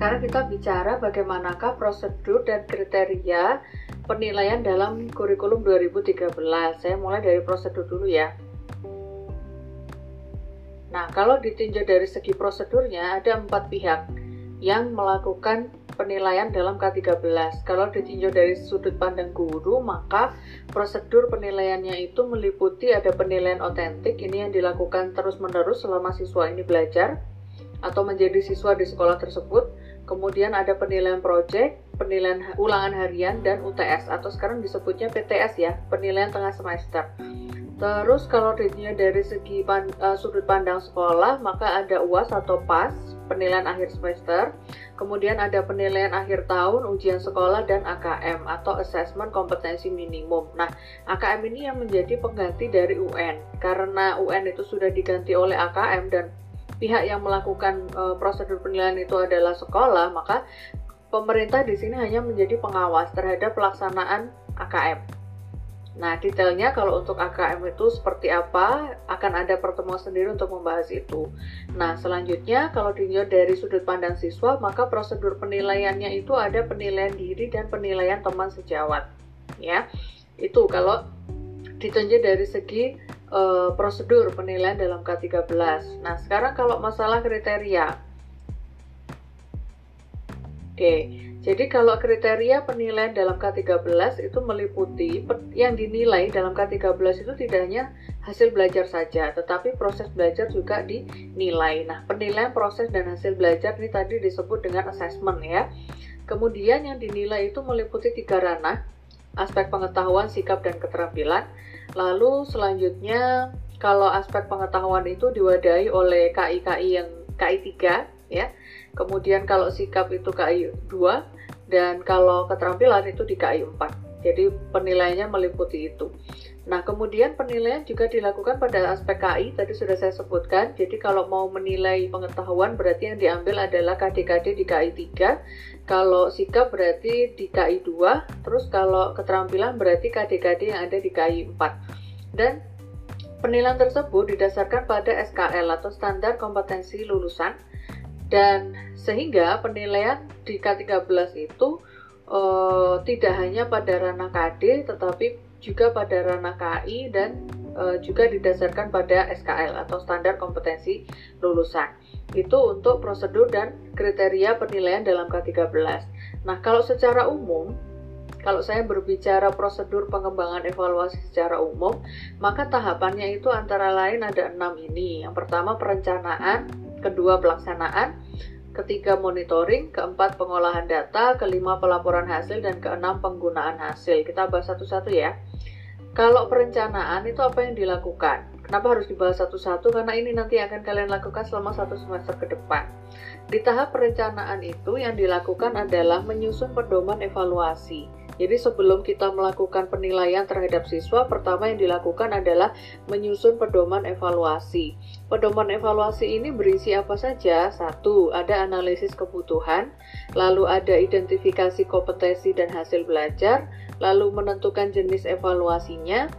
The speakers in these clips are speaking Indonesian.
sekarang kita bicara bagaimanakah prosedur dan kriteria penilaian dalam kurikulum 2013. Saya mulai dari prosedur dulu ya. Nah, kalau ditinjau dari segi prosedurnya, ada empat pihak yang melakukan penilaian dalam K13. Kalau ditinjau dari sudut pandang guru, maka prosedur penilaiannya itu meliputi ada penilaian otentik, ini yang dilakukan terus-menerus selama siswa ini belajar atau menjadi siswa di sekolah tersebut. Kemudian ada penilaian proyek, penilaian ulangan harian, dan UTS atau sekarang disebutnya PTS ya, penilaian tengah semester. Terus kalau dilihat dari segi pan, uh, sudut pandang sekolah, maka ada UAS atau PAS, penilaian akhir semester. Kemudian ada penilaian akhir tahun, ujian sekolah, dan AKM atau Assessment Kompetensi Minimum. Nah, AKM ini yang menjadi pengganti dari UN. Karena UN itu sudah diganti oleh AKM dan pihak yang melakukan uh, prosedur penilaian itu adalah sekolah, maka pemerintah di sini hanya menjadi pengawas terhadap pelaksanaan AKM. Nah, detailnya kalau untuk AKM itu seperti apa, akan ada pertemuan sendiri untuk membahas itu. Nah, selanjutnya kalau dilihat dari sudut pandang siswa, maka prosedur penilaiannya itu ada penilaian diri dan penilaian teman sejawat. Ya, itu kalau ditunjuk dari segi uh, prosedur penilaian dalam K13. Nah, sekarang kalau masalah kriteria. Oke. Jadi kalau kriteria penilaian dalam K13 itu meliputi yang dinilai dalam K13 itu tidak hanya hasil belajar saja, tetapi proses belajar juga dinilai. Nah, penilaian proses dan hasil belajar ini tadi disebut dengan assessment ya. Kemudian yang dinilai itu meliputi tiga ranah, aspek pengetahuan, sikap, dan keterampilan. Lalu selanjutnya kalau aspek pengetahuan itu diwadahi oleh KI-KI yang KI 3 ya Kemudian kalau sikap itu KI 2 dan kalau keterampilan itu di KI 4. Jadi penilaiannya meliputi itu. Nah, kemudian penilaian juga dilakukan pada aspek KI, tadi sudah saya sebutkan. Jadi kalau mau menilai pengetahuan berarti yang diambil adalah KD-KD di KI 3. Kalau sikap berarti di KI 2, terus kalau keterampilan berarti KD-KD yang ada di KI 4. Dan penilaian tersebut didasarkan pada SKL atau standar kompetensi lulusan dan sehingga penilaian di K13 itu uh, tidak hanya pada ranah KD tetapi juga pada ranah KI dan uh, juga didasarkan pada SKL atau standar kompetensi lulusan. Itu untuk prosedur dan kriteria penilaian dalam K13. Nah, kalau secara umum kalau saya berbicara prosedur pengembangan evaluasi secara umum, maka tahapannya itu antara lain ada enam ini. Yang pertama perencanaan, kedua pelaksanaan, ketiga monitoring, keempat pengolahan data, kelima pelaporan hasil, dan keenam penggunaan hasil. Kita bahas satu-satu ya. Kalau perencanaan itu apa yang dilakukan? Kenapa harus dibahas satu-satu? Karena ini nanti akan kalian lakukan selama satu semester ke depan. Di tahap perencanaan itu yang dilakukan adalah menyusun pedoman evaluasi jadi sebelum kita melakukan penilaian terhadap siswa, pertama yang dilakukan adalah menyusun pedoman evaluasi. Pedoman evaluasi ini berisi apa saja? Satu, ada analisis kebutuhan, lalu ada identifikasi kompetensi dan hasil belajar, lalu menentukan jenis evaluasinya,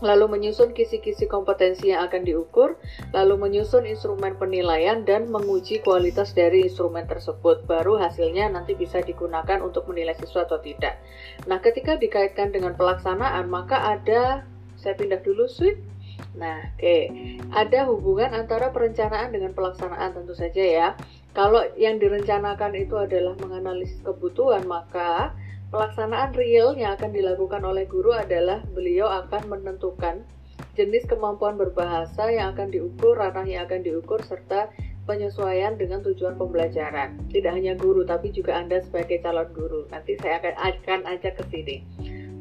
lalu menyusun kisi-kisi kompetensi yang akan diukur, lalu menyusun instrumen penilaian dan menguji kualitas dari instrumen tersebut. Baru hasilnya nanti bisa digunakan untuk menilai siswa atau tidak. Nah, ketika dikaitkan dengan pelaksanaan, maka ada saya pindah dulu suite. Nah, oke, okay. ada hubungan antara perencanaan dengan pelaksanaan tentu saja ya. Kalau yang direncanakan itu adalah menganalisis kebutuhan, maka Pelaksanaan real yang akan dilakukan oleh guru adalah beliau akan menentukan jenis kemampuan berbahasa yang akan diukur, ranah yang akan diukur, serta penyesuaian dengan tujuan pembelajaran. Tidak hanya guru, tapi juga Anda sebagai calon guru. Nanti saya akan, akan ajak ke sini.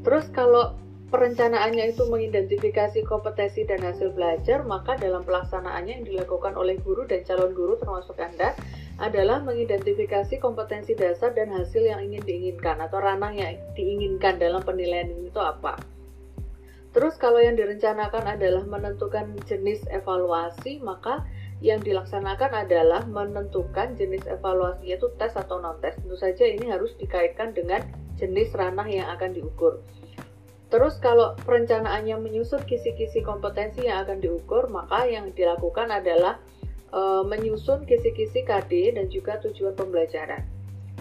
Terus kalau perencanaannya itu mengidentifikasi kompetensi dan hasil belajar, maka dalam pelaksanaannya yang dilakukan oleh guru dan calon guru termasuk Anda adalah mengidentifikasi kompetensi dasar dan hasil yang ingin diinginkan atau ranah yang diinginkan dalam penilaian ini itu apa. Terus kalau yang direncanakan adalah menentukan jenis evaluasi, maka yang dilaksanakan adalah menentukan jenis evaluasi yaitu tes atau non-tes. Tentu saja ini harus dikaitkan dengan jenis ranah yang akan diukur. Terus kalau perencanaannya menyusun kisi-kisi kompetensi yang akan diukur, maka yang dilakukan adalah e, menyusun kisi-kisi KD dan juga tujuan pembelajaran.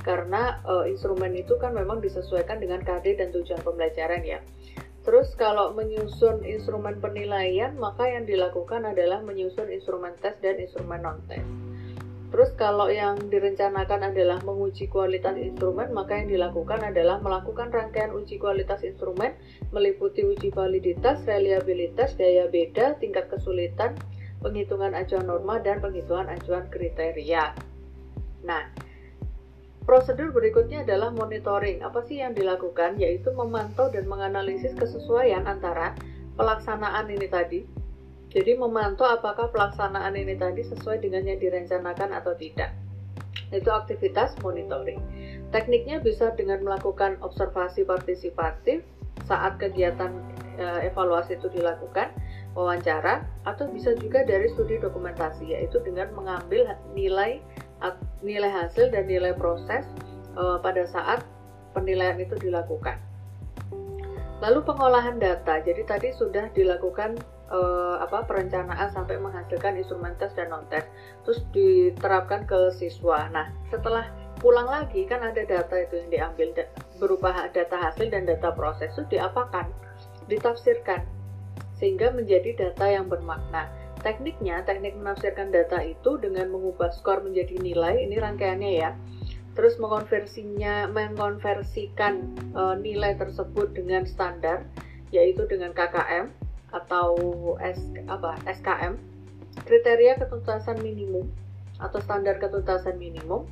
karena uh, instrumen itu kan memang disesuaikan dengan KD dan tujuan pembelajaran ya. Terus kalau menyusun instrumen penilaian, maka yang dilakukan adalah menyusun instrumen tes dan instrumen non-tes. Terus kalau yang direncanakan adalah menguji kualitas instrumen, maka yang dilakukan adalah melakukan rangkaian uji kualitas instrumen meliputi uji validitas, reliabilitas, daya beda, tingkat kesulitan, penghitungan acuan norma, dan penghitungan acuan kriteria. Nah, prosedur berikutnya adalah monitoring. Apa sih yang dilakukan? Yaitu memantau dan menganalisis kesesuaian antara pelaksanaan ini tadi, jadi memantau apakah pelaksanaan ini tadi sesuai dengan yang direncanakan atau tidak. Itu aktivitas monitoring. Tekniknya bisa dengan melakukan observasi partisipatif saat kegiatan e, evaluasi itu dilakukan, wawancara, atau bisa juga dari studi dokumentasi, yaitu dengan mengambil nilai nilai hasil dan nilai proses e, pada saat penilaian itu dilakukan. Lalu pengolahan data, jadi tadi sudah dilakukan uh, apa perencanaan sampai menghasilkan instrumen tes dan non tes terus diterapkan ke siswa. Nah setelah pulang lagi kan ada data itu yang diambil berupa data hasil dan data proses itu diapakan? Ditafsirkan sehingga menjadi data yang bermakna. Tekniknya teknik menafsirkan data itu dengan mengubah skor menjadi nilai ini rangkaiannya ya. Terus mengonversinya mengonversikan e, nilai tersebut dengan standar yaitu dengan KKM atau S, apa, SKM, kriteria ketuntasan minimum atau standar ketuntasan minimum,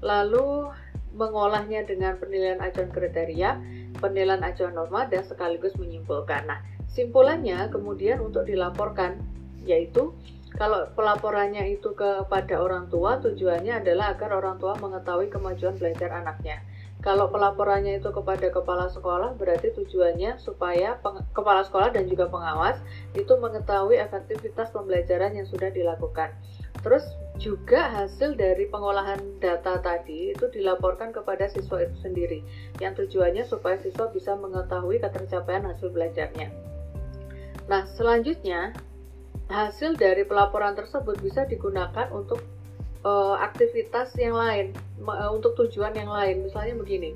lalu mengolahnya dengan penilaian acuan kriteria, penilaian acuan norma, dan sekaligus menyimpulkan. Nah, simpulannya kemudian untuk dilaporkan, yaitu kalau pelaporannya itu kepada orang tua, tujuannya adalah agar orang tua mengetahui kemajuan belajar anaknya. Kalau pelaporannya itu kepada kepala sekolah, berarti tujuannya supaya kepala sekolah dan juga pengawas itu mengetahui efektivitas pembelajaran yang sudah dilakukan. Terus juga hasil dari pengolahan data tadi itu dilaporkan kepada siswa itu sendiri, yang tujuannya supaya siswa bisa mengetahui ketercapaian hasil belajarnya. Nah, selanjutnya hasil dari pelaporan tersebut bisa digunakan untuk uh, aktivitas yang lain uh, untuk tujuan yang lain. Misalnya begini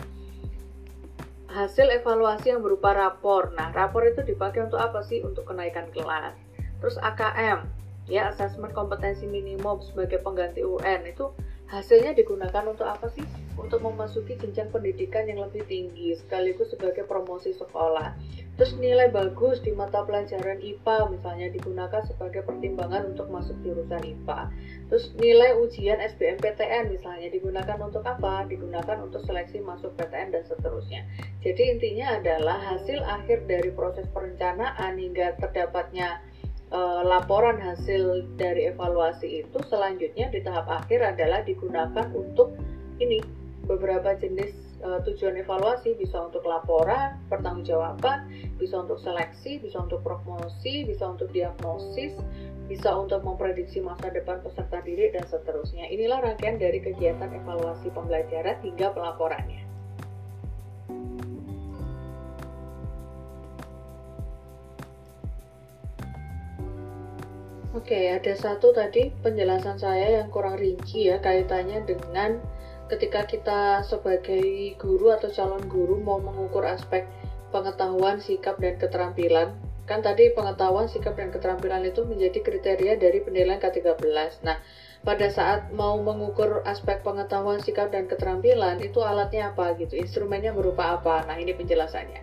hasil evaluasi yang berupa rapor. Nah rapor itu dipakai untuk apa sih? Untuk kenaikan kelas. Terus AKM ya asesmen kompetensi minimum sebagai pengganti UN itu hasilnya digunakan untuk apa sih? Untuk memasuki jenjang pendidikan yang lebih tinggi sekaligus sebagai promosi sekolah. Terus nilai bagus di mata pelajaran IPA misalnya digunakan sebagai pertimbangan untuk masuk jurusan IPA. Terus nilai ujian SBMPTN misalnya digunakan untuk apa? Digunakan untuk seleksi masuk PTN dan seterusnya. Jadi intinya adalah hasil akhir dari proses perencanaan hingga terdapatnya uh, laporan hasil dari evaluasi itu selanjutnya di tahap akhir adalah digunakan untuk ini beberapa jenis uh, tujuan evaluasi bisa untuk laporan, pertanggungjawaban, bisa untuk seleksi, bisa untuk promosi, bisa untuk diagnosis, bisa untuk memprediksi masa depan peserta didik dan seterusnya. Inilah rangkaian dari kegiatan evaluasi pembelajaran hingga pelaporannya. Oke, okay, ada satu tadi penjelasan saya yang kurang rinci ya kaitannya dengan ketika kita sebagai guru atau calon guru mau mengukur aspek pengetahuan, sikap, dan keterampilan. Kan tadi pengetahuan, sikap, dan keterampilan itu menjadi kriteria dari penilaian K13. Nah, pada saat mau mengukur aspek pengetahuan, sikap, dan keterampilan, itu alatnya apa gitu, instrumennya berupa apa. Nah, ini penjelasannya.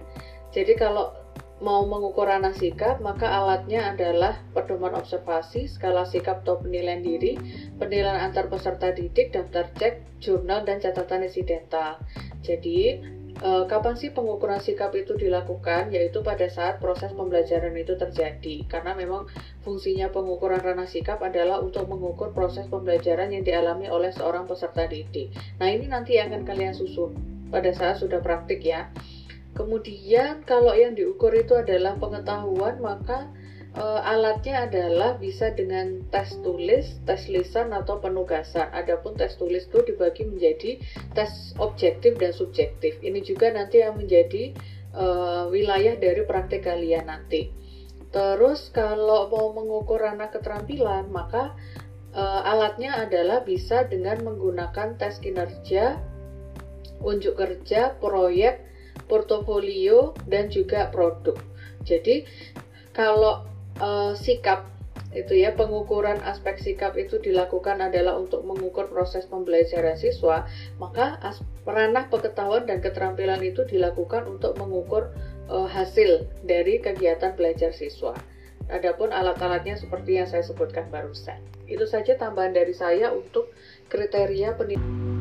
Jadi kalau mau mengukur ranah sikap, maka alatnya adalah pedoman observasi, skala sikap atau penilaian diri, penilaian antar peserta didik, daftar cek, jurnal, dan catatan insidental. Jadi, eh, kapan sih pengukuran sikap itu dilakukan? Yaitu pada saat proses pembelajaran itu terjadi. Karena memang fungsinya pengukuran ranah sikap adalah untuk mengukur proses pembelajaran yang dialami oleh seorang peserta didik. Nah, ini nanti akan kalian susun pada saat sudah praktik ya. Kemudian kalau yang diukur itu adalah pengetahuan, maka e, alatnya adalah bisa dengan tes tulis, tes lisan atau penugasan. Adapun tes tulis itu dibagi menjadi tes objektif dan subjektif. Ini juga nanti yang menjadi e, wilayah dari praktik kalian nanti. Terus kalau mau mengukur anak keterampilan, maka e, alatnya adalah bisa dengan menggunakan tes kinerja unjuk kerja, proyek, portofolio, dan juga produk. Jadi kalau uh, sikap itu ya pengukuran aspek sikap itu dilakukan adalah untuk mengukur proses pembelajaran siswa, maka ranah pengetahuan dan keterampilan itu dilakukan untuk mengukur uh, hasil dari kegiatan belajar siswa. Adapun alat-alatnya seperti yang saya sebutkan barusan. Itu saja tambahan dari saya untuk kriteria pendidikan.